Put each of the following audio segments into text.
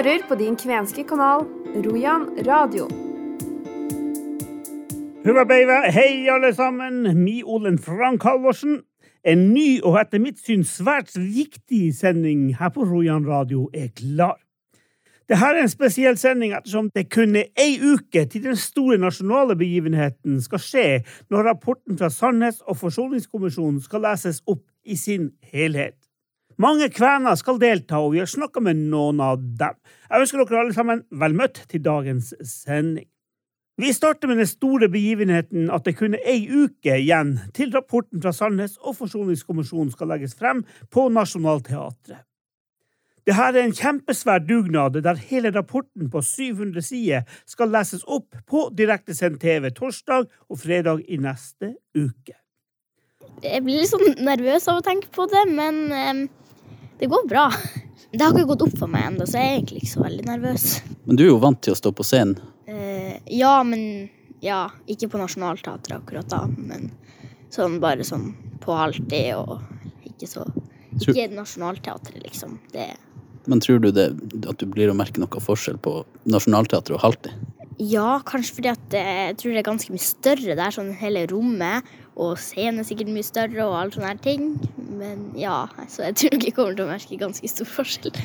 hører på din kvenske kanal Rojan radio. Hurra hei alle sammen, mi Olen Frank Halvorsen. En ny og etter mitt syn svært viktig sending her på Rojan radio er klar. Dette er en spesiell sending ettersom det kun er ei uke til den store nasjonale begivenheten skal skje når rapporten fra Sannhets- og forsoningskommisjonen skal leses opp i sin helhet. Mange kvener skal delta, og vi har snakka med noen av dem. Jeg ønsker dere alle sammen vel møtt til dagens sending. Vi starter med den store begivenheten at det kun er ei uke igjen til rapporten fra Sandnes og forsoningskommisjonen skal legges frem på Nationaltheatret. Dette er en kjempesvær dugnad der hele rapporten på 700 sider skal leses opp på direktesendt TV torsdag og fredag i neste uke. Jeg blir litt sånn nervøs av å tenke på det, men eh, det går bra. Det har ikke gått opp for meg ennå, så jeg er egentlig ikke så veldig nervøs. Men du er jo vant til å stå på scenen. Eh, ja, men Ja, ikke på Nationaltheatret akkurat da, men sånn bare sånn på halvtid og ikke så Ikke Nationaltheatret, liksom. Det Men tror du det, at du blir å merke noe forskjell på Nationaltheatret og Halti? Ja, kanskje fordi at eh, jeg tror det er ganske mye større der, sånn hele rommet. Og scenen er sikkert mye større og alle sånne ting. Men ja, så jeg tror ikke jeg kommer til å merke ganske stor forskjell.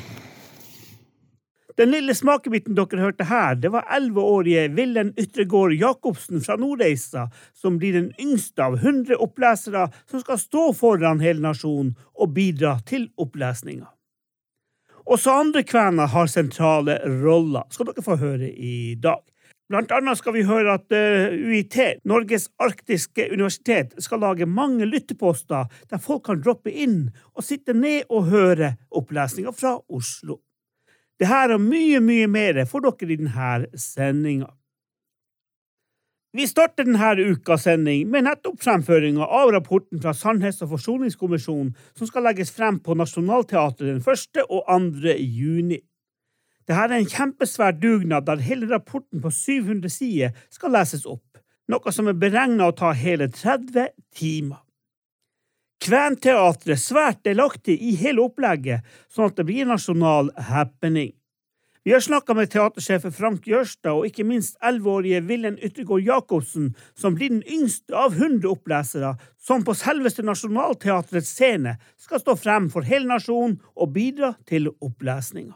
Den lille smakebiten dere hørte her, det var elleveårige Villen Ytregård Jacobsen fra Nordreisa, som blir den yngste av 100 opplesere som skal stå foran hele nasjonen og bidra til opplesninga. Også andre kvener har sentrale roller, skal dere få høre i dag. Blant annet skal vi høre at eh, UiT, Norges arktiske universitet, skal lage mange lytteposter der folk kan droppe inn og sitte ned og høre opplesninger fra Oslo. Det her og mye, mye mer får dere i denne sendinga. Vi starter denne ukas sending med nettopp fremføringa av rapporten fra Sannhets- og forsoningskommisjonen som skal legges frem på Nationaltheatret den 1. og 2. juni. Dette er en kjempesvær dugnad der hele rapporten på 700 sider skal leses opp, noe som er beregna å ta hele 30 timer. Kventeatret er svært delaktig i hele opplegget, sånn at det blir en nasjonal happening. Vi har snakka med teatersjef Frank Jørstad og ikke minst elleveårige Villen Yttergård Jacobsen, som blir den yngste av 100 opplesere, som på selveste Nationaltheatrets scene skal stå frem for hele nasjonen og bidra til opplesninga.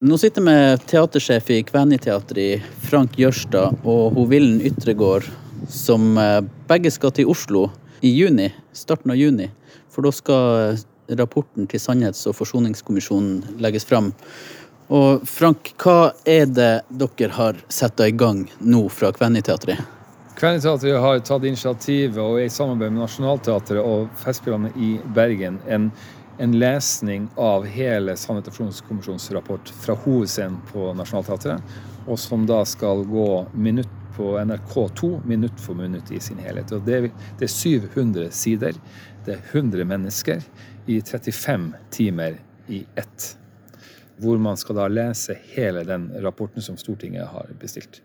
Nå sitter vi med teatersjef i Kveniteatret, Frank Jørstad, og hun Villen Ytregård, som eh, begge skal til Oslo i juni, starten av juni. For da skal rapporten til Sannhets- og forsoningskommisjonen legges fram. Og Frank, hva er det dere har satt i gang nå fra? Kvenneteatret har tatt initiativet og er i samarbeid med Nationaltheatret og Festspillene i Bergen en, en lesning av hele Sannhets- og forsoningskommisjonens rapport fra hovedscenen på Nationaltheatret, og som da skal gå minutt på NRK2 minutt for minutt i sin helhet. Og det, det er 700 sider. Det er 100 mennesker i 35 timer i ett hvor man skal da lese hele den rapporten som Stortinget har bestilt.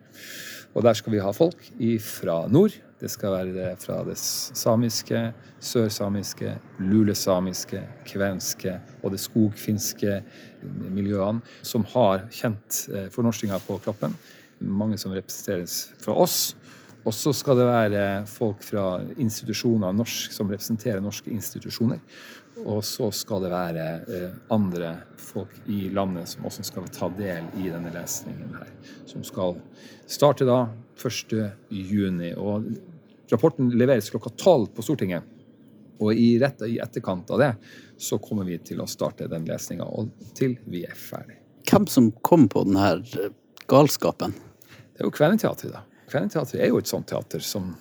Og der skal vi ha folk fra nord. Det skal være fra det samiske, sørsamiske, lulesamiske, kvenske og det skogfinske miljøene som har kjent fornorskinga på kroppen. Mange som representeres fra oss. Og så skal det være folk fra institusjoner norsk, som representerer norske institusjoner. Og så skal det være eh, andre folk i landet som også skal ta del i denne lesningen her. Som skal starte da 1. juni. Og rapporten leveres klokka tolv på Stortinget. Og i, rett, i etterkant av det så kommer vi til å starte den lesninga, og til vi er ferdig. Hvem som kom på denne galskapen? Det er jo Kveneteatret, da. Kveneteatret er jo et sånt teater som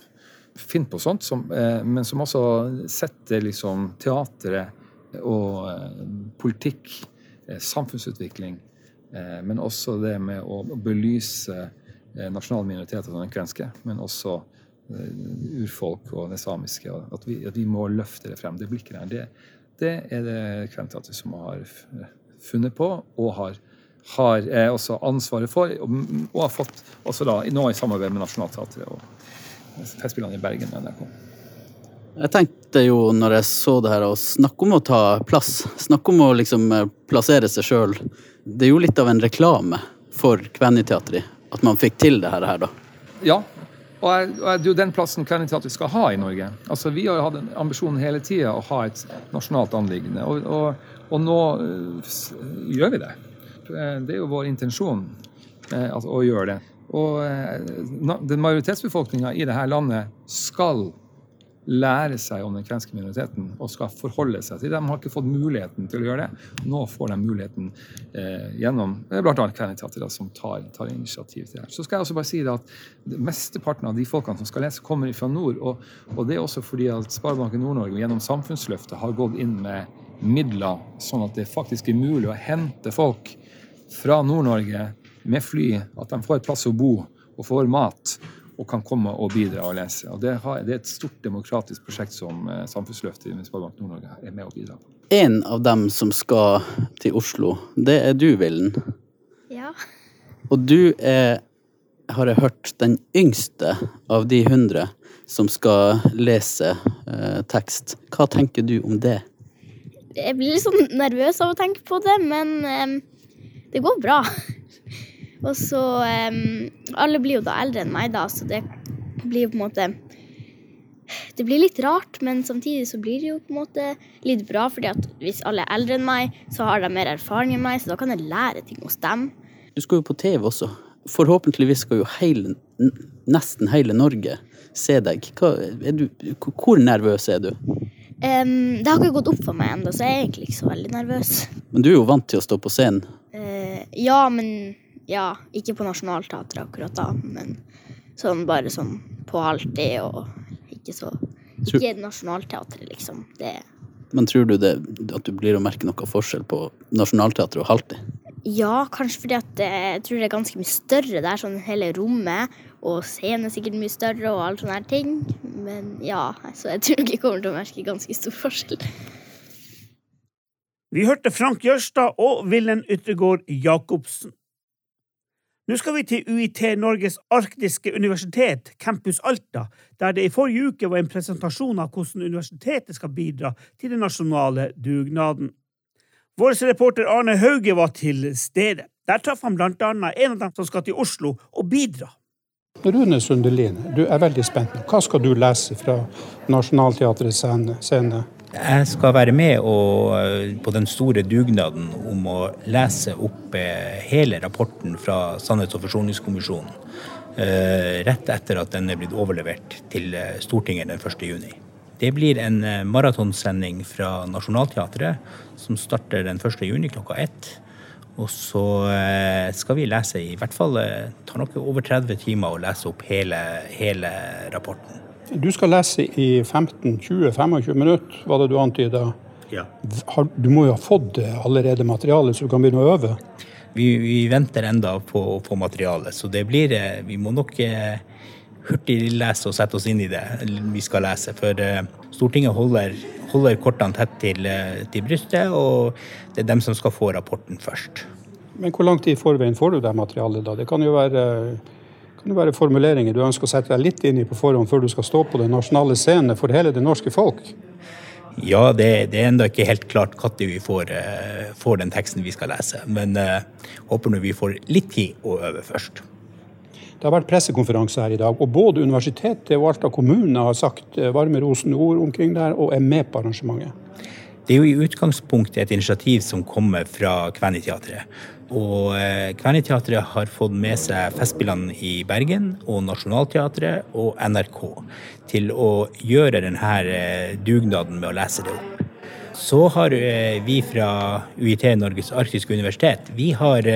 finner på sånt, som, eh, men som også setter liksom teatret og eh, politikk, eh, samfunnsutvikling, men også det med å belyse nasjonale minoriteter som den kvenske, men også urfolk og det samiske. At vi, at vi må løfte det frem. Det blikket der, det, det er det Kventeatret som har funnet på og har har eh, også ansvaret for, og, og har fått også da, nå i samarbeid med Nationaltheatret og Festspillene i Bergen og NRK. Jeg tenkte jo når jeg så det her, å snakke om å ta plass. Snakke om å liksom eh, plassere seg sjøl. Det er jo litt av en reklame for Kveniteatret at man fikk til det her, da. Ja, og det er jo den plassen Kveniteatret skal ha i Norge. Altså, Vi har jo hatt en ambisjon hele tida å ha et nasjonalt anliggende, og, og, og nå øh, gjør vi det. Eh, det er jo vår intensjon uh, å gjøre det. Og uh, den majoritetsbefolkninga i dette landet skal lære seg om den kvenske minoriteten og skal forholde seg til det. De har ikke fått muligheten til å gjøre det. Nå får de muligheten eh, gjennom bl.a. Kveniteatret, som tar, tar, initiativ til det. Så skal jeg også bare si at Mesteparten av de folkene som skal lese, kommer fra nord. Og, og det er også fordi at Sparebanken Nord-Norge gjennom Samfunnsløftet har gått inn med midler, sånn at det faktisk er mulig å hente folk fra Nord-Norge med fly, at de får et plass å bo og får mat og kan komme og bidra og lese. Og det, har, det er et stort demokratisk prosjekt som eh, Samfunnsløftet i Sparebank Nord-Norge er med å bidra på. En av dem som skal til Oslo, det er du, Villen. Ja. Og du er, har jeg hørt, den yngste av de hundre som skal lese eh, tekst. Hva tenker du om det? Jeg blir litt sånn nervøs av å tenke på det, men eh, det går bra. Og så Alle blir jo da eldre enn meg, da, så det blir jo på en måte Det blir litt rart, men samtidig så blir det jo på en måte litt bra, fordi at hvis alle er eldre enn meg, så har de mer erfaring enn meg, så da kan jeg lære ting hos dem. Du skal jo på TV også. Forhåpentligvis skal jo hele, nesten hele Norge se deg. Hva, du, hvor nervøs er du? Um, det har ikke gått opp for meg ennå, så jeg er egentlig ikke så veldig nervøs. Men du er jo vant til å stå på scenen? Uh, ja, men ja, ikke på Nationaltheatret akkurat da, men sånn bare sånn på halvtid og ikke så Ikke Nationaltheatret, liksom. Det Men tror du det, at du blir å merke noe forskjell på Nationaltheatret og halvtid? Ja, kanskje fordi at jeg tror det er ganske mye større der, sånn hele rommet. Og scenen er sikkert mye større og alle sånne her ting. Men ja, så jeg tror ikke jeg kommer til å merke ganske stor forskjell. Vi hørte Frank Jørstad og Villen Yttergård Jacobsen. Nå skal vi til UiT Norges arktiske universitet, Campus Alta, der det i forrige uke var en presentasjon av hvordan universitetet skal bidra til den nasjonale dugnaden. Vår reporter Arne Hauge var til stede. Der traff han blant annet en av dem som skal til Oslo og bidra. Rune Sundelin, du er veldig spent. Hva skal du lese fra Nationaltheatrets scene? Jeg skal være med eh, på den store dugnaden om å lese opp eh, hele rapporten fra Sannhets- og forsoningskommisjonen. Eh, rett etter at den er blitt overlevert til Stortinget den 1. juni. Det blir en maratonsending fra Nationaltheatret som starter den 1. juni klokka ett. Og så skal vi lese i hvert fall tar nok over 30 timer å lese opp hele, hele rapporten. Du skal lese i 15-20-25 minutter, var det du antyda. Ja. Du må jo ha fått allerede materialet, så du kan begynne å øve? Vi, vi venter enda på å få materialet, så det blir eh, Vi må nok hurtig hurtiglese og sette oss inn i det vi skal lese. For eh, Stortinget holder, holder kortene tett til, til brystet, og det er dem som skal få rapporten først. Men hvor lang tid i forveien får du det materialet, da? Det kan jo være kan det være formuleringer du ønsker å sette deg litt inn i på forhånd før du skal stå på den nasjonale scenen for hele det norske folk? Ja, det, det er ennå ikke helt klart når vi får, uh, får, den teksten vi skal lese. Men uh, håper nå vi får litt tid å øve først. Det har vært pressekonferanse her i dag, og både universitetet og Alta kommune har sagt uh, varme rosende ord omkring det her, og er med på arrangementet. Det er jo i utgangspunktet et initiativ som kommer fra Kveniteatret. Og Kverneteatret har fått med seg Festspillene i Bergen og Nationaltheatret og NRK til å gjøre denne eh, dugnaden med å lese det opp. Så har eh, vi fra UiT Norges arktiske universitet vi har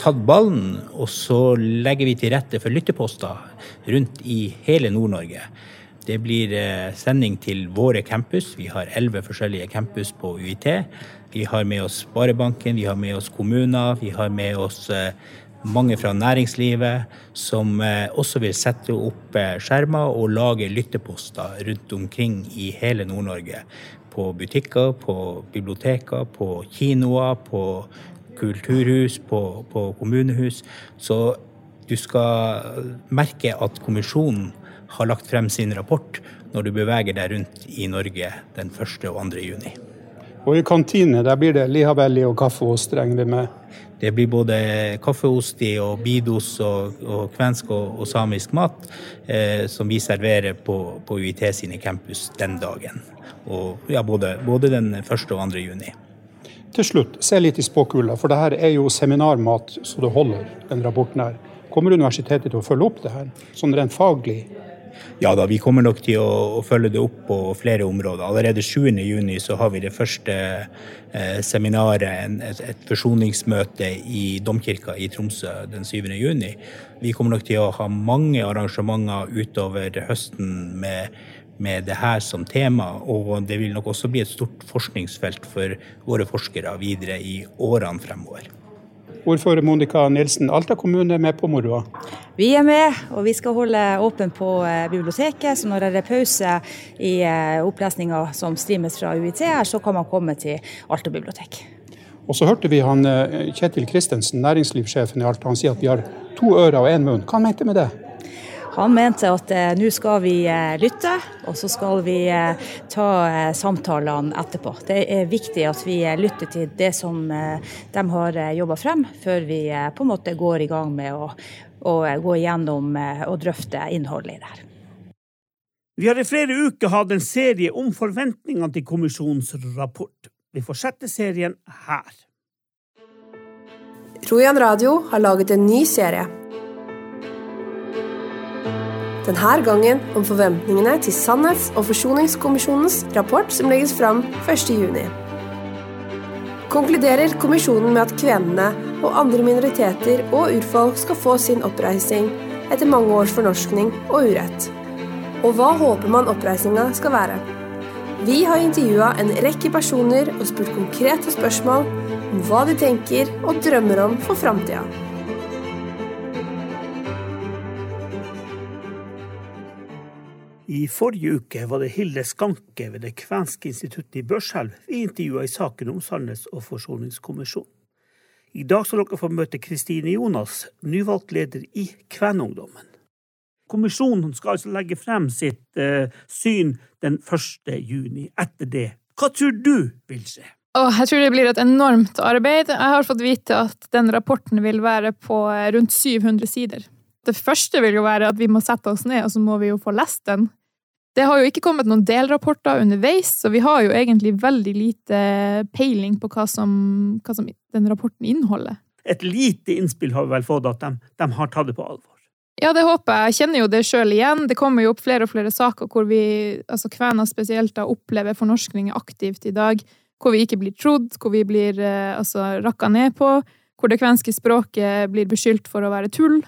tatt ballen, og så legger vi til rette for lytteposter rundt i hele Nord-Norge. Det blir sending til våre campus. Vi har elleve forskjellige campus på UiT. Vi har med oss Sparebanken, vi har med oss kommuner, vi har med oss eh, mange fra næringslivet som eh, også vil sette opp eh, skjermer og lage lytteposter rundt omkring i hele Nord-Norge. På butikker, på biblioteker, på kinoer, på kulturhus, på, på kommunehus. Så du skal merke at kommisjonen har lagt frem sin rapport når du beveger deg rundt i Norge den 1. og 2. juni. Og i kantine der blir det lihavelli og kaffeost, regner vi med? Det blir både kaffeost i og bidos og, og kvensk og, og, samisk mat eh, som vi serverer på, på, UiT sine campus den dagen. Og, ja, både, både den 1. og 2. juni. Til slutt, se litt i spåkula, for det her er jo seminarmat så det holder, den rapporten her. Kommer universitetet til å følge opp det her, sånn rent faglig? Ja da, vi kommer nok til å, å følge det opp på flere områder. Allerede 7.6 så har vi det første eh, seminaret, et, et forsoningsmøte i Domkirka i Tromsø den 7.6. Vi kommer nok til å ha mange arrangementer utover høsten med med det her som tema, og det vil nok også bli et stort forskningsfelt for våre forskere videre i årene fremover. Ordfører Monica Nilsen, Alta kommune er med på moroa? Vi er med, og vi skal holde åpent på eh, biblioteket. Så når det er pause i eh, opplesninga som streames fra UiT her, så kan man komme til Alta bibliotek. Og så hørte vi han eh, Kjetil Kristensen, næringslivssjefen i Alta, han sier at vi har to ører og én munn. Hva han mente med det? Han mente at eh, nå skal vi eh, lytte, og så skal vi eh, ta eh, samtalene etterpå. Det er viktig at vi eh, lytter til det som eh, de har jobba frem, før vi på en måte går i gang med å, å gå igjennom og drøfte innholdet i det her. Vi har i flere uker hatt en serie om forventningene til kommisjonens rapport. Vi fortsetter serien her. Rojan Radio har laget en ny serie denne gangen om forventningene til Sannhets- og forsoningskommisjonens rapport som legges fram 1.6. Konkluderer kommisjonen med at kvenene og andre minoriteter og urfolk skal få sin oppreisning etter mange års fornorskning og urett. Og hva håper man oppreisninga skal være? Vi har intervjua en rekke personer og spurt konkrete spørsmål om hva de tenker og drømmer om for framtida. I forrige uke var det Hilde Skanke ved det kvenske instituttet i Børselv vi intervjua i saken om Sannhets- og forsoningskommisjonen. I dag skal dere få møte Kristine Jonas, nyvalgt leder i Kvenungdommen. Kommisjonen skal altså legge frem sitt eh, syn den 1. juni. Etter det, hva tror du vil skje? Oh, jeg tror det blir et enormt arbeid. Jeg har fått vite at den rapporten vil være på eh, rundt 700 sider. Det første vil jo være at vi må sette oss ned, og så må vi jo få lest den. Det har jo ikke kommet noen delrapporter underveis, så vi har jo egentlig veldig lite peiling på hva som, hva som den rapporten inneholder. Et lite innspill har vi vel fått, at de, de har tatt det på alvor. Ja, det håper jeg. Jeg kjenner jo det sjøl igjen. Det kommer jo opp flere og flere saker hvor vi, altså kvener spesielt, da, opplever fornorskning aktivt i dag. Hvor vi ikke blir trodd, hvor vi blir eh, altså, rakka ned på. Hvor det kvenske språket blir beskyldt for å være tull.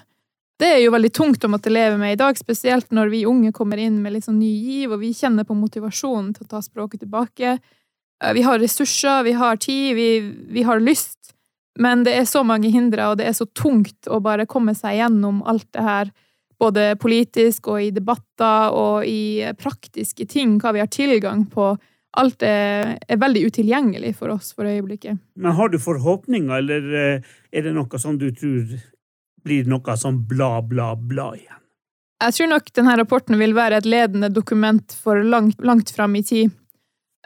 Det er jo veldig tungt å måtte leve med i dag, spesielt når vi unge kommer inn med litt sånn ny giv, og vi kjenner på motivasjonen til å ta språket tilbake. Eh, vi har ressurser, vi har tid, vi, vi har lyst, men det er så mange hindre, og det er så tungt å bare komme seg gjennom alt det her, både politisk og i debatter og i praktiske ting, hva vi har tilgang på. Alt er, er veldig utilgjengelig for oss for øyeblikket. Men har du forhåpninger, eller eh, er det noe som du tror blir det noe sånn bla, bla, bla igjen. Jeg tror nok denne rapporten vil være et ledende dokument for langt, langt fram i tid.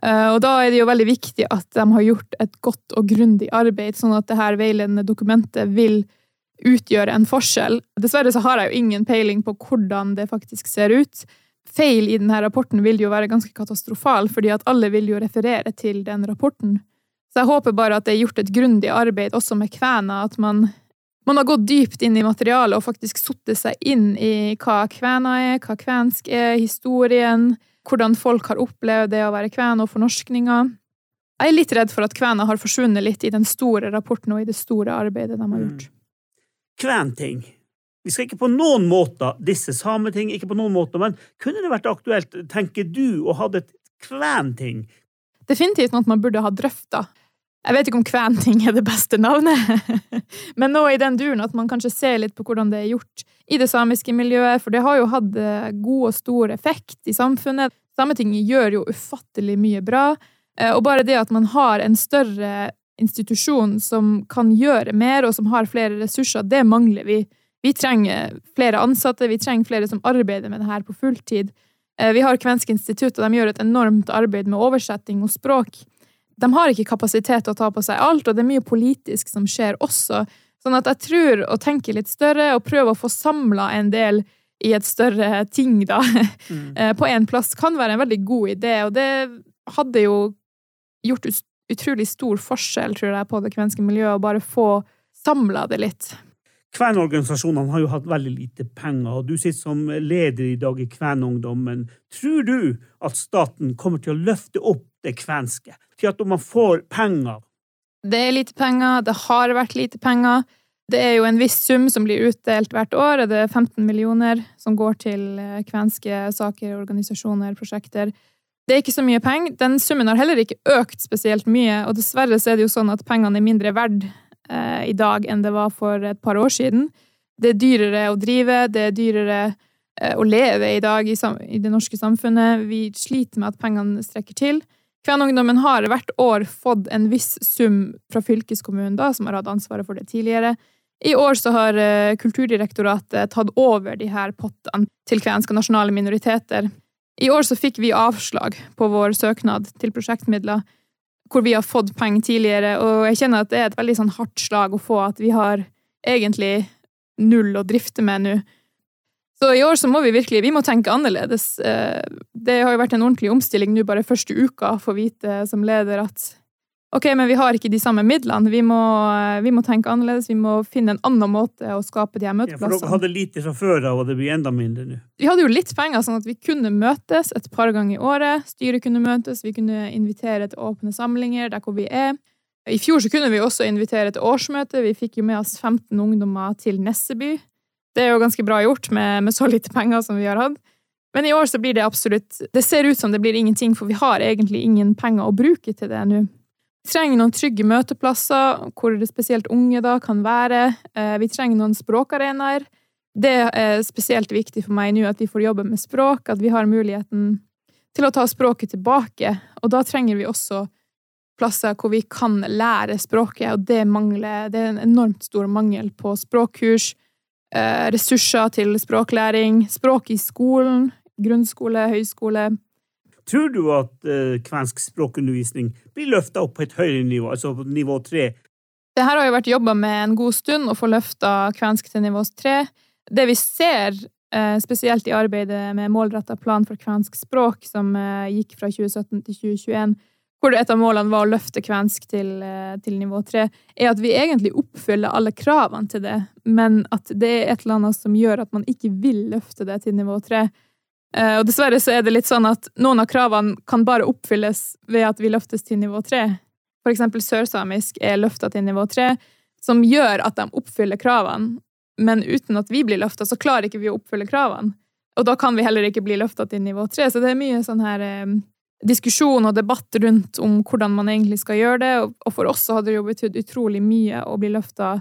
Eh, og da er det jo veldig viktig at de har gjort et godt og grundig arbeid, sånn at dette veiledende dokumentet vil utgjøre en forskjell. Dessverre så har jeg jo ingen peiling på hvordan det faktisk ser ut. Feil i denne rapporten vil jo være ganske katastrofal, fordi at alle vil jo referere til den rapporten. Så jeg håper bare at det er gjort et grundig arbeid også med kvena, at man man har gått dypt inn i materialet og faktisk satt seg inn i hva kvena er, hva kvensk er, historien, hvordan folk har opplevd det å være kven og fornorskninga. Jeg er litt redd for at kvena har forsvunnet litt i den store rapporten og i det store arbeidet de har mm. gjort. Mm. Kventing. Vi skal ikke på noen måter disse sameting, ikke på noen måter, men kunne det vært aktuelt, tenker du, å ha et kventing? Definitivt noe man burde ha drøfta. Jeg vet ikke om kventing er det beste navnet, men nå i den duren at man kanskje ser litt på hvordan det er gjort i det samiske miljøet, for det har jo hatt eh, god og stor effekt i samfunnet. Sametinget gjør jo ufattelig mye bra, eh, og bare det at man har en større institusjon som kan gjøre mer, og som har flere ressurser, det mangler vi Vi trenger flere ansatte, vi trenger flere som arbeider med det her på fulltid. Eh, vi har Kvensk institutt, og de gjør et enormt arbeid med oversetting og språk. De har ikke kapasitet til å ta på seg alt, og det er mye politisk som skjer også. Sånn at jeg tror å tenke litt større og prøve å få samla en del i et større ting, da, mm. Eh, på én plass, kan være en veldig god idé. Og det hadde jo gjort utrolig stor forskjell, tror jeg, på det kvenske miljøet, å bare få samla det litt. Kvenorganisasjonene har jo hatt veldig lite penger, og du sitter som leder i dag i Kvenungdommen. Tror du at staten kommer til å løfte opp det kvenske, til at man får penger? Det er lite penger, det har vært lite penger. Det er jo en viss sum som blir utdelt hvert år. Det er 15 millioner som går til eh, kvenske saker, organisasjoner, prosjekter. Det er ikke så mye penger. Den summen har heller ikke økt spesielt mye, og dessverre så er det jo sånn at pengene er mindre verd eh, i dag enn det var for et par år siden. Det er dyrere å drive, det er dyrere eh, å leve i dag i, i, det norske samfunnet. Vi sliter med at pengene strekker til. Kvenungdommen har hvert år fått en viss sum fra fylkeskommunen, da, som har hatt ansvaret for det tidligere. I år så har eh, Kulturdirektoratet tatt over de her pottene til kvenske nasjonale minoriteter. I år så fikk vi avslag på vår søknad til prosjektmidler hvor vi har fått penger tidligere, og jeg kjenner at det er et veldig sånn hardt slag å få at vi har egentlig null å drifte med nå. Så i år så må vi virkelig vi må tenke annerledes. Eh, det har jo vært en ordentlig omstilling nå bare første uka, å få vite som leder at Ok, men vi har ikke de samme midlene. Vi må, vi må, tenke annerledes. Vi må finne en annen måte å skape de her møteplassene. Ja, for dere hadde lite fra før av, og det blir enda mindre nå? Vi hadde jo litt penger, sånn at vi kunne møtes et par ganger i året. Styret kunne møtes, vi kunne invitere til åpne samlinger der hvor vi er. I fjor så kunne vi også invitere til årsmøte. Vi fikk jo med oss 15 ungdommer til Nesseby. Det er jo ganske bra gjort med, med så lite penger som vi har hatt. Men i år så blir det absolutt Det ser ut som det blir ingenting, for vi har egentlig ingen penger å bruke til det nå. Vi trenger noen trygge møteplasser hvor det spesielt unge da kan være. Eh, vi trenger noen språkarenaer. Det er spesielt viktig for meg nå at vi får jobbe med språk, at vi har muligheten til å ta språket tilbake. Og da trenger vi også plasser hvor vi kan lære språket, og det mangler Det er en enormt stor mangel på språkkurs, eh, ressurser til språklæring, språk i skolen, grunnskole, høyskole. Tror du at uh, kvensk språkundervisning blir løfta opp på et høyere nivå, altså på nivå tre? Det her har jo vært jobba med en god stund, å få løfta kvensk til nivå tre. Det vi ser, uh, spesielt i arbeidet med målretta plan for kvensk språk, som uh, gikk fra 2017 til 2021, hvor et av målene var å løfte kvensk til, til nivå tre, er at vi egentlig oppfyller alle kravene til det, men at det er et eller annet som gjør at man ikke vil løfte det til nivå tre. Eh, og dessverre så er det litt sånn at noen av kravene kan bare oppfylles ved at vi løftes til nivå tre. For eksempel sørsamisk er løfta til nivå tre, som gjør at de oppfyller kravene. Men uten at vi blir løfta, så klarer ikke vi å oppfylle kravene. Og da kan vi heller ikke bli løfta til nivå tre. Så det er mye sånn her eh, diskusjon og debatt rundt om hvordan man egentlig skal gjøre det. Og for oss så hadde det jo betydd utrolig mye å bli løfta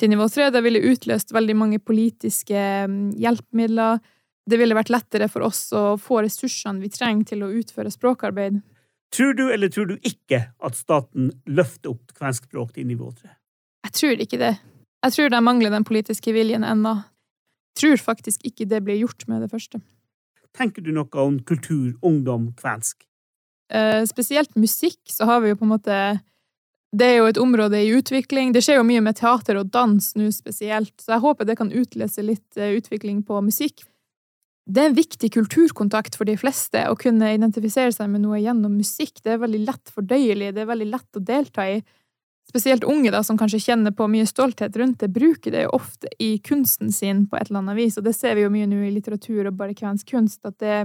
til nivå tre. Det ville utløst veldig mange politiske mm, hjelpemidler det ville vært lettere for oss å få ressursene vi trenger til å utføre språkarbeid. Tror du eller tror du ikke at staten løfter opp kvensk språk til nivå 3? Jeg tror ikke det. Jeg tror de mangler den politiske viljen ennå. Tror faktisk ikke det blir gjort med det første. Tenker du noe om kultur, ungdom, kvensk? Eh, spesielt musikk, så har vi jo på en måte Det er jo et område i utvikling. Det skjer jo mye med teater og dans nå spesielt, så jeg håper det kan utløse litt eh, utvikling på musikk. Det er en viktig kulturkontakt for de fleste å kunne identifisere seg med noe gjennom musikk. Det er veldig lett fordøyelig, det er veldig lett å delta i. Spesielt unge, da, som kanskje kjenner på mye stolthet rundt det, bruker det jo ofte i kunsten sin på et eller annet vis, og det ser vi jo mye nå i litteratur og bare kvensk kunst, at det,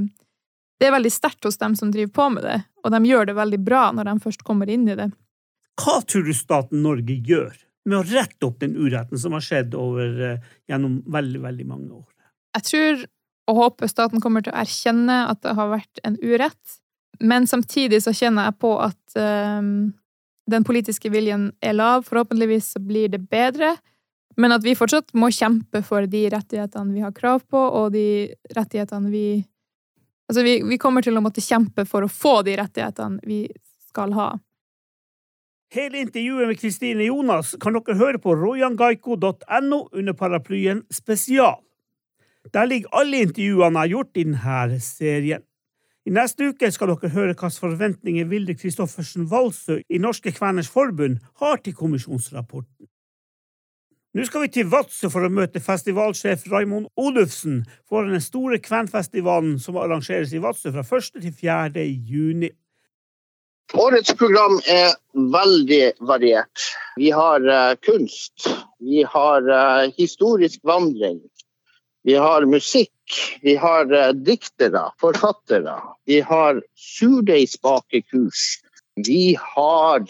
det er veldig sterkt hos dem som driver på med det, og de gjør det veldig bra når de først kommer inn i det. Hva tror du staten Norge gjør med å rette opp den uretten som har skjedd over, uh, gjennom veldig, veldig mange år? Jeg tror og håper staten kommer til å erkjenne at det har vært en urett. Men samtidig så kjenner jeg på at um, den politiske viljen er lav. Forhåpentligvis så blir det bedre. Men at vi fortsatt må kjempe for de rettighetene vi har krav på, og de rettighetene vi Altså, vi, vi kommer til å måtte kjempe for å få de rettighetene vi skal ha. Hele intervjuet med Kristine Jonas kan dere høre på rojangaiko.no under paraplyen Spesial. Der ligger alle intervjuene jeg har gjort i denne serien. I neste uke skal dere høre hvilke forventninger Vilde Kristoffersen Valsø i Norske Kveners Forbund har til kommisjonsrapporten. Nå skal vi til Vadsø for å møte festivalsjef Raimond Olufsen for den store kvenfestivalen som arrangeres i Vadsø fra 1. til 4. juni. Årets program er veldig variert. Vi har uh, kunst, vi har uh, historisk vandring, vi har musikk, vi har uh, diktere, forfattere. Vi har surdeigsbakekurs. Vi har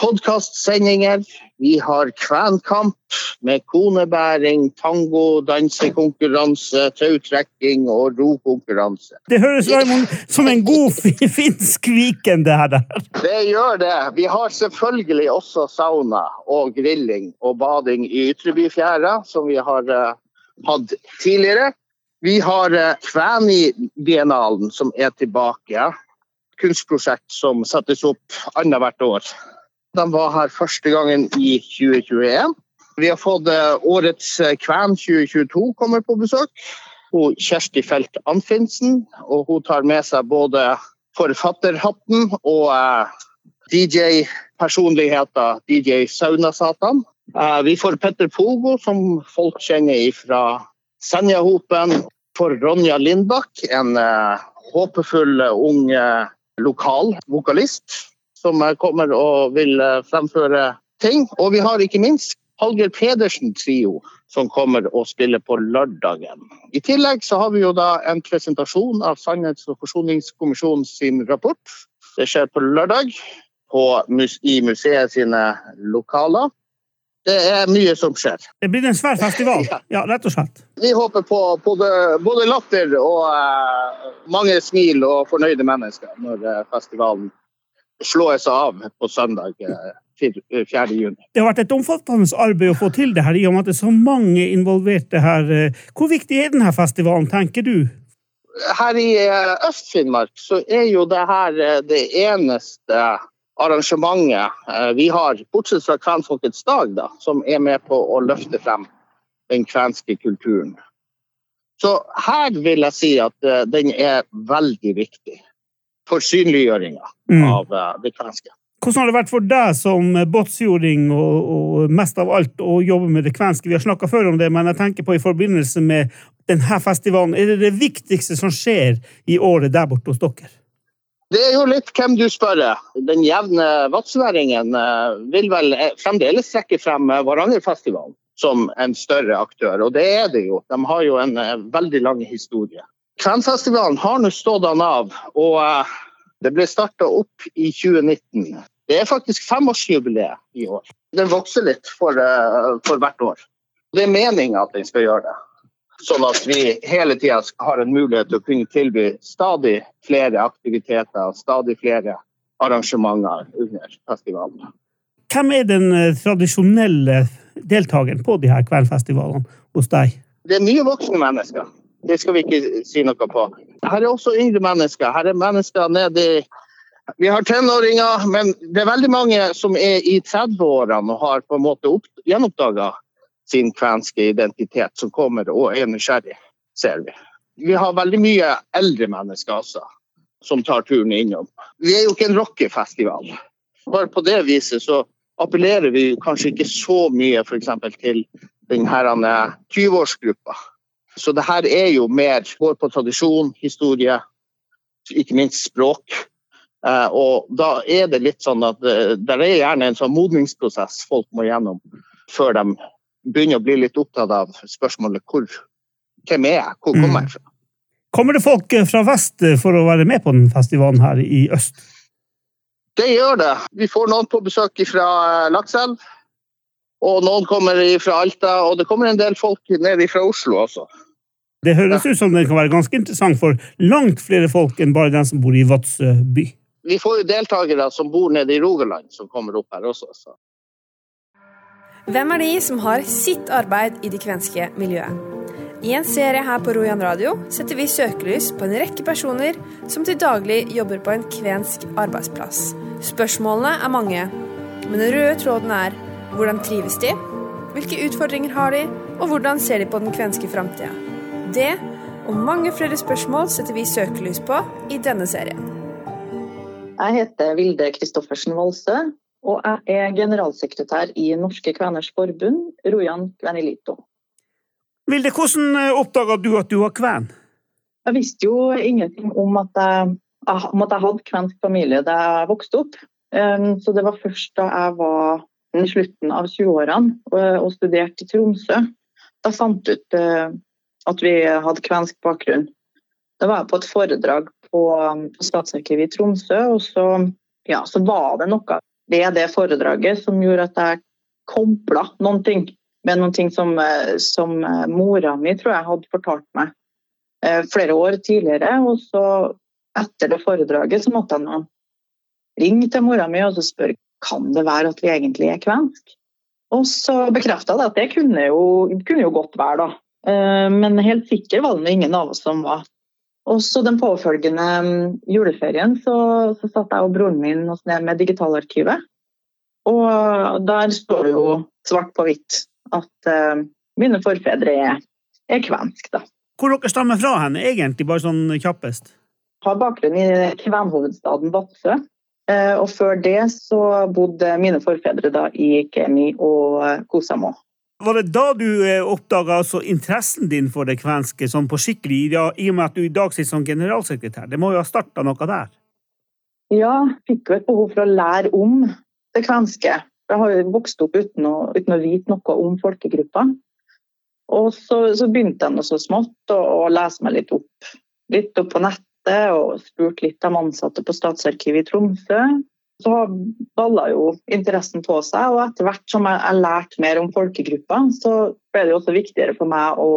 podkastsendinger. Vi har kvenkamp med konebæring, tango, dansekonkurranse, tautrekking og rokonkurranse. Det høres Raimond, som en god finsk Viken, det her. Det gjør det. Vi har selvfølgelig også sauna og grilling og bading i Ytrebyfjæra, som vi har uh, hatt tidligere. Vi har uh, Kvæni-biennalen, som er tilbake. Kunstprosjekt som settes opp annethvert år. De var her første gangen i 2021. Vi har fått eh, årets eh, Kven 2022 kommer på besøk. Hun Kjersti Felt Anfinsen. Og hun tar med seg både forfatterhatten og eh, DJ-personligheter. DJ Saunasatan. Vi får Petter Pogo, som folk kjenner fra Senjahopen. For Ronja Lindbakk, en håpefull ung lokal vokalist som kommer og vil eh, fremføre ting. Og vi har ikke minst Hallgeir Pedersen Trio, som kommer og spiller på lørdagen. I tillegg så har vi jo da en presentasjon av Sannhets- og forsoningskommisjonen sin rapport. Det skjer på lørdag på, i museet sine lokaler. Det er mye som skjer. Det blir en svær festival, ja, rett og slett. Vi håper på både, både latter og uh, mange smil og fornøyde mennesker når uh, festivalen seg av på søndag 4. Eh, juni. Det har vært et omfattende arbeid å få til det her, i og med at det er så mange involverte her. Hvor viktig er denne festivalen, tenker du? Her i Øst-Finnmark så er jo det her det eneste arrangementet vi har, bortsett fra Kvenfolkets dag, da, som er med på å løfte frem den kvenske kulturen. Så her vil jeg si at den er veldig viktig for synliggjøringa mm. av uh, det kvenske. Hvordan har det vært for deg som båtsjording og, og, mest av alt å jobbe med det kvenske? Vi har snakka før om det, men jeg tenker på i forbindelse med denne festivalen. Er det det viktigste som skjer i året der borte hos dere? Det er jo litt hvem du spør. Den jevne vadsværingen uh, vil vel eh, fremdeles trekke frem Varangerfestivalen som en større aktør, og det er det jo. De har jo en veldig lang historie. Kvenfestivalen har nå stått an av, og det ble starta opp i 2019. Det er faktisk femårsjubileet i år. Den vokser litt for, for hvert år. Det er meninga at den skal gjøre det. Sånn at vi hele tida har en mulighet til å kunne tilby stadig flere aktiviteter, og stadig flere arrangementer under festivalen. Hvem er den eh, tradisjonelle deltakeren på de her kveldfestivalene hos deg? Det er mye voksne mennesker. Det skal vi ikke si noe på. Her er også yngre mennesker. Her er mennesker nedi Vi har tenåringer, men det er veldig mange som er i 30-årene og har på en måte gjenoppdaga sin kvenske identitet, som kommer og er nysgjerrig, ser vi. Vi har veldig mye eldre mennesker også, som tar turen innom. Vi er jo ikke en rockefestival. Bare på det viset så appellerer vi kanskje ikke så mye f.eks. til denne 20-årsgruppa. Så det her er jo mer går på tradisjon, historie, ikke minst språk. Eh, og da er det litt sånn at eh, det er gjerne en sånn modningsprosess folk må gjennom før de begynner å bli litt opptatt av spørsmålet hvor, hvem er jeg, hvor kommer jeg fra? Kommer det folk eh, fra vest for å være med på den festivalen her i øst? Det gjør det. Vi får noen på besøk fra Lakselv. Og noen kommer fra Alta, og det kommer en del folk ned fra Oslo også. Det høres ut som det kan være ganske interessant for langt flere folk enn bare den som bor i Vadsø by. Vi får jo deltakere som bor nede i Rogaland, som kommer opp her også. Så. Hvem er de som har sitt arbeid i det kvenske miljøet? I en serie her på Rojan radio setter vi søkelys på en rekke personer som til daglig jobber på en kvensk arbeidsplass. Spørsmålene er mange, Men den røde tråden er hvordan trives de, hvilke utfordringer har de, og hvordan ser de på den kvenske framtida? Det og mange flere spørsmål setter vi søkelys på i denne serien. Jeg heter Vilde Kristoffersen Valse, og jeg er generalsekretær i Norske Kveners Forbund, Rojan Kvenilito. Vilde, hvordan oppdaga du at du var kven? Jeg visste jo ingenting om at jeg, om at jeg hadde kvensk familie da jeg vokste opp. Um, så det var først da jeg var i slutten av 20-årene og studerte i Tromsø, da jeg fant ut uh, at vi hadde kvensk bakgrunn. Da var jeg på et foredrag på, på Statsarkivet i Tromsø, og så, ja, så, var det noe ved det foredraget som gjorde at jeg kobla noen ting med noen ting som, som mora mi tror jeg hadde fortalt meg eh, flere år tidligere. Og så etter det foredraget så måtte jeg ringe til mora mi og så spørre kan det være at vi egentlig er kvensk. Og så bekrefta det at det kunne jo, kunne jo godt være, da. Eh, men helt sikker var det ingen av oss som var. Og så Den påfølgende mm, juleferien så, så satt jeg og broren min oss ned med Digitalarkivet. Og der står det jo svart på hvitt at uh, mine forfedre er, er kvensk. da. Hvor dere stammer fra hen, egentlig, bare sånn kjappest? Har bakgrunn i kvenhovedstaden Vadsø. Uh, og før det så bodde mine forfedre da i Kemi og Kosamo. Var det da du eh, oppdaga altså interessen din for det kvenske sånn på skikkelig, ja, i og med at du i dag sitter som generalsekretær? Det må jo ha starta noe der? Ja, fikk jo et behov for å lære om det kvenske. Jeg har jo vokst opp uten å, uten å vite noe om folkegruppa. Og så, så begynte jeg så smått å, å, lese meg litt opp. Litt opp på nettet og spurt litt av ansatte på Statsarkivet i Tromsø så balla jo interessen på seg, og etter hvert som jeg, jeg lærte mer om folkegruppa, så ble det også viktigere for meg å,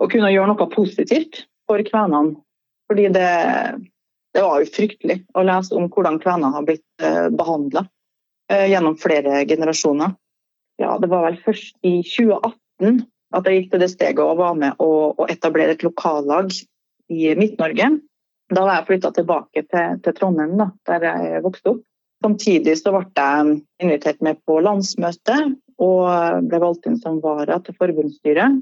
å kunne gjøre noe positivt for kvenene. Fordi det, det, var jo fryktelig å lese om hvordan kvener har blitt eh, behandla eh, gjennom flere generasjoner. Ja, det var vel først i 2018 at jeg gikk til det steget og var med å, å etablere et lokallag i Midt-Norge. Da var jeg flytta tilbake til, til Trondheim, da, der jeg vokste opp. Samtidig så ble jeg invitert med på landsmøte og ble valgt inn som vara til forbundsstyret.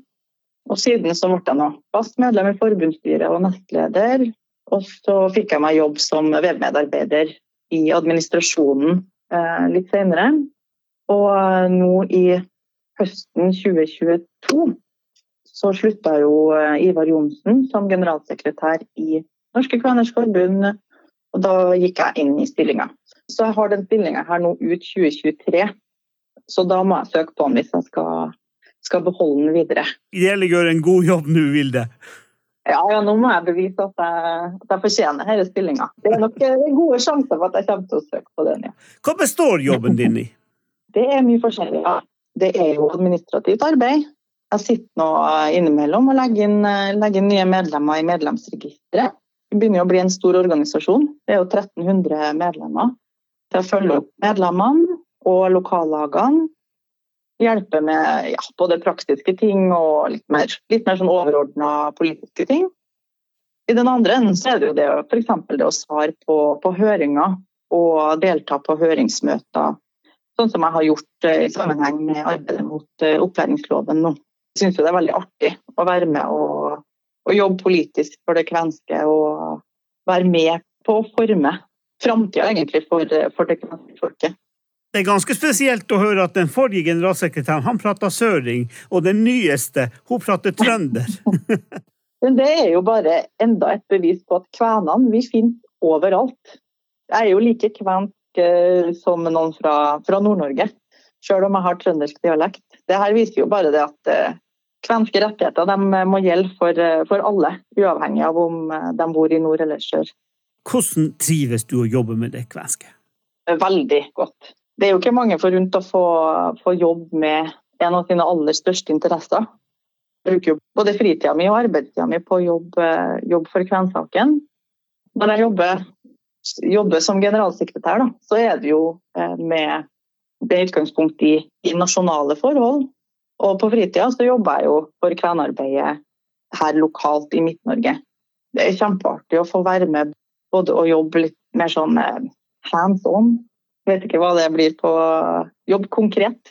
Og siden så ble jeg nå fast medlem i forbundsstyret og nestleder. Og så fikk jeg meg jobb som vevmedarbeider i administrasjonen eh, litt senere. Og nå i høsten 2022 så slutta jo eh, Ivar Johnsen som generalsekretær i Norske Kveners Forbund, og da gikk jeg inn i stillinga. Så jeg har den stillinga her nå ut 2023. Så da må jeg søke på den hvis jeg skal, skal beholde den videre. Ideelle gjør en god jobb nå, Vilde. Ja, ja, nå må jeg bevise at jeg, at jeg fortjener denne stillinga. Det er nok gode sjanser for at jeg kommer til å søke på den. ja. Hva består jobben din i? Det er mye forskjellig. Ja. Det er jo administrativt arbeid. Jeg sitter nå innimellom og legger inn, legger inn nye medlemmer i medlemsregisteret. Det begynner å bli en stor organisasjon. Det er jo 1300 medlemmer til å følge opp medlemmene og lokallagene. Hjelpe med ja, både praktiske ting og litt mer, litt mer sånn overordna politiske ting. I den andre enden så er det jo det, f.eks. det å svare på, på, høringer og delta på høringsmøter. Sånn som jeg har gjort eh, i sammenheng med arbeidet mot eh, opplæringsloven nå. Jeg syns det er veldig artig å være med og, og jobbe politisk for det kvenske og være med på å forme framtida egentlig for, for det folket. Det er ganske spesielt å høre at den forrige generalsekretæren han prata søring, og den nyeste hun prater trønder. Men det er jo bare enda et bevis på at kvenene vi finner overalt. Jeg er jo like kvensk eh, som noen fra, fra Nord-Norge, selv om jeg har trøndersk dialekt. Det her viser jo bare det at eh, kvenske rettigheter må gjelde for, eh, for alle, uavhengig av om de bor i nord eller sør. Hvordan trives du å jobbe med det kvenske? Veldig godt. Det er jo ikke mange forunt å få, få jobb med en av sine aller største interesser. Jeg bruker jo både fritida mi og arbeidstida mi på jobb, jobb for kvensaken. Når jeg jobber, jobber som generalsekretær, da, så er det jo eh, med det utgangspunkt i, i nasjonale forhold. Og på fritida så jobber jeg jo for kvenarbeidet her lokalt i Midt-Norge. Det er kjempeartig å få være med både å jobbe litt mer sånn eh, hands on Vet ikke hva det blir på jobb konkret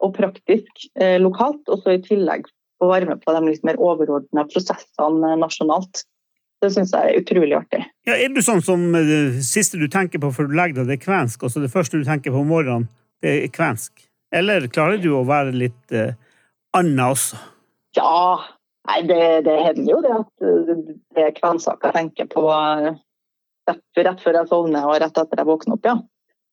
og praktisk eh, lokalt, og så i tillegg få være med på de litt mer overordna prosessene nasjonalt. Det syns jeg er utrolig artig. Ja, er du sånn som eh, det siste du tenker på før du legger deg, det er kvensk, og så det første du tenker på om morgenen, det er kvensk? Eller klarer du å være litt eh, anna også? Ja, nei, det, det hender jo det at eh, det er kvensaker jeg tenker på eh, rett, før jeg sovner og rett etter jeg våkner opp, ja.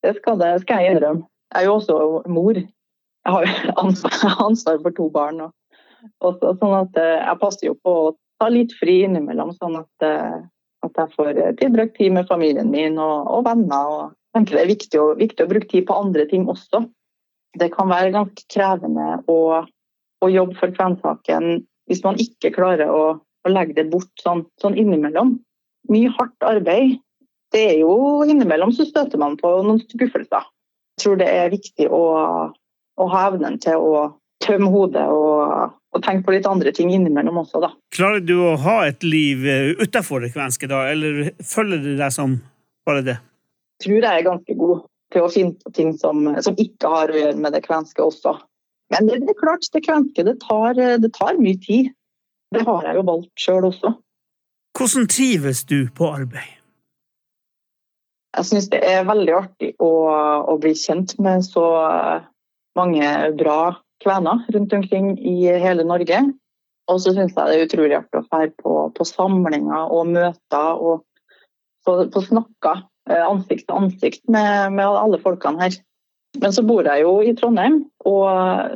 Det skal, det skal jeg innrømme. Jeg er jo også mor. Jeg har ansvar, ansvar for to barn. Og, og så, sånn at eh, jeg passer jo på å ta litt fri innimellom, sånn at, eh, at jeg får tilbrakt tid med familien min og, og venner. Og jeg tenker det er viktig å, viktig å, bruke tid på andre ting også. Det kan være ganske krevende å, å jobbe for kvensaken hvis man ikke klarer å, å legge det bort sånn, sånn innimellom. Mye hardt arbeid det er jo innimellom så støter man på noen skuffelser. Jeg tror det er viktig å, å ha evnen til å tømme hodet og, og, tenke på litt andre ting innimellom også, da. Klarer du å ha et liv utafor utenfor det kvenske, da, eller følger du deg som bare det? Jeg tror jeg er ganske god til å finne på ting som, som ikke har å gjøre med det kvenske også. Men det, det er klart, det kvenske det tar, det tar mye tid. Det har jeg jo valgt sjøl også. Hvordan trives du på arbeid? Jeg syns det er veldig artig å, å, bli kjent med så mange bra kvener rundt omkring i hele Norge. Og så syns jeg det er utrolig artig å være på, på samlinger og møter og få snakka eh, ansikt til ansikt med, med, alle folkene her. Men så bor jeg jo i Trondheim, og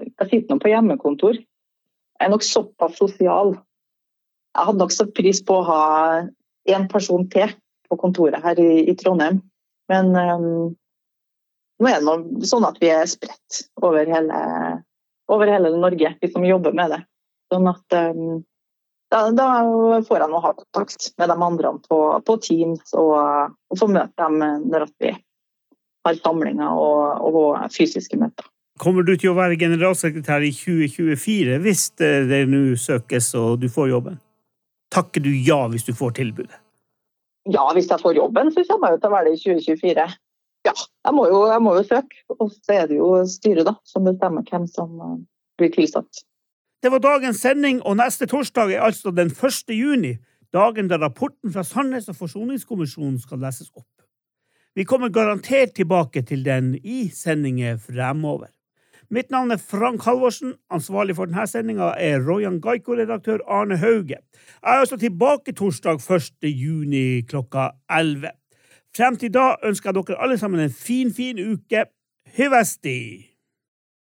jeg sitter nå på hjemmekontor. Jeg er nok såpass sosial. Jeg hadde nok satt pris på å ha én person til på kontoret her i, i Trondheim. Men um, nå er det noe sånn at vi er spredt over hele, over hele Norge, vi som jobber med det. Sånn at um, da, da, får jeg nå ha kontakt med de andre på, på Teams og, og få møte dem når vi har samlinger og, og fysiske møter. Kommer du til å være generalsekretær i 2024 hvis det nå søkes og du får jobben? Takker du ja hvis du får tilbudet? Ja, hvis jeg får jobben, så kommer jeg til å være det i 2024. Ja, jeg må, jo, jeg må jo søke. Og så er det jo styret da, som bestemmer hvem som eh, blir tilsatt. Det var dagens sending, og neste torsdag er altså den 1. juni. Dagen da rapporten fra Sannhets- og forsoningskommisjonen skal leses opp. Vi kommer garantert tilbake til den i sendinger fremover. Mitt navn er Frank Halvorsen. Ansvarlig for denne sendinga er Royan Gaiko-redaktør Arne Hauge. Jeg er altså tilbake torsdag 1. juni klokka 11. Frem til da ønsker jeg dere alle sammen en fin, fin uke. Hyvesti!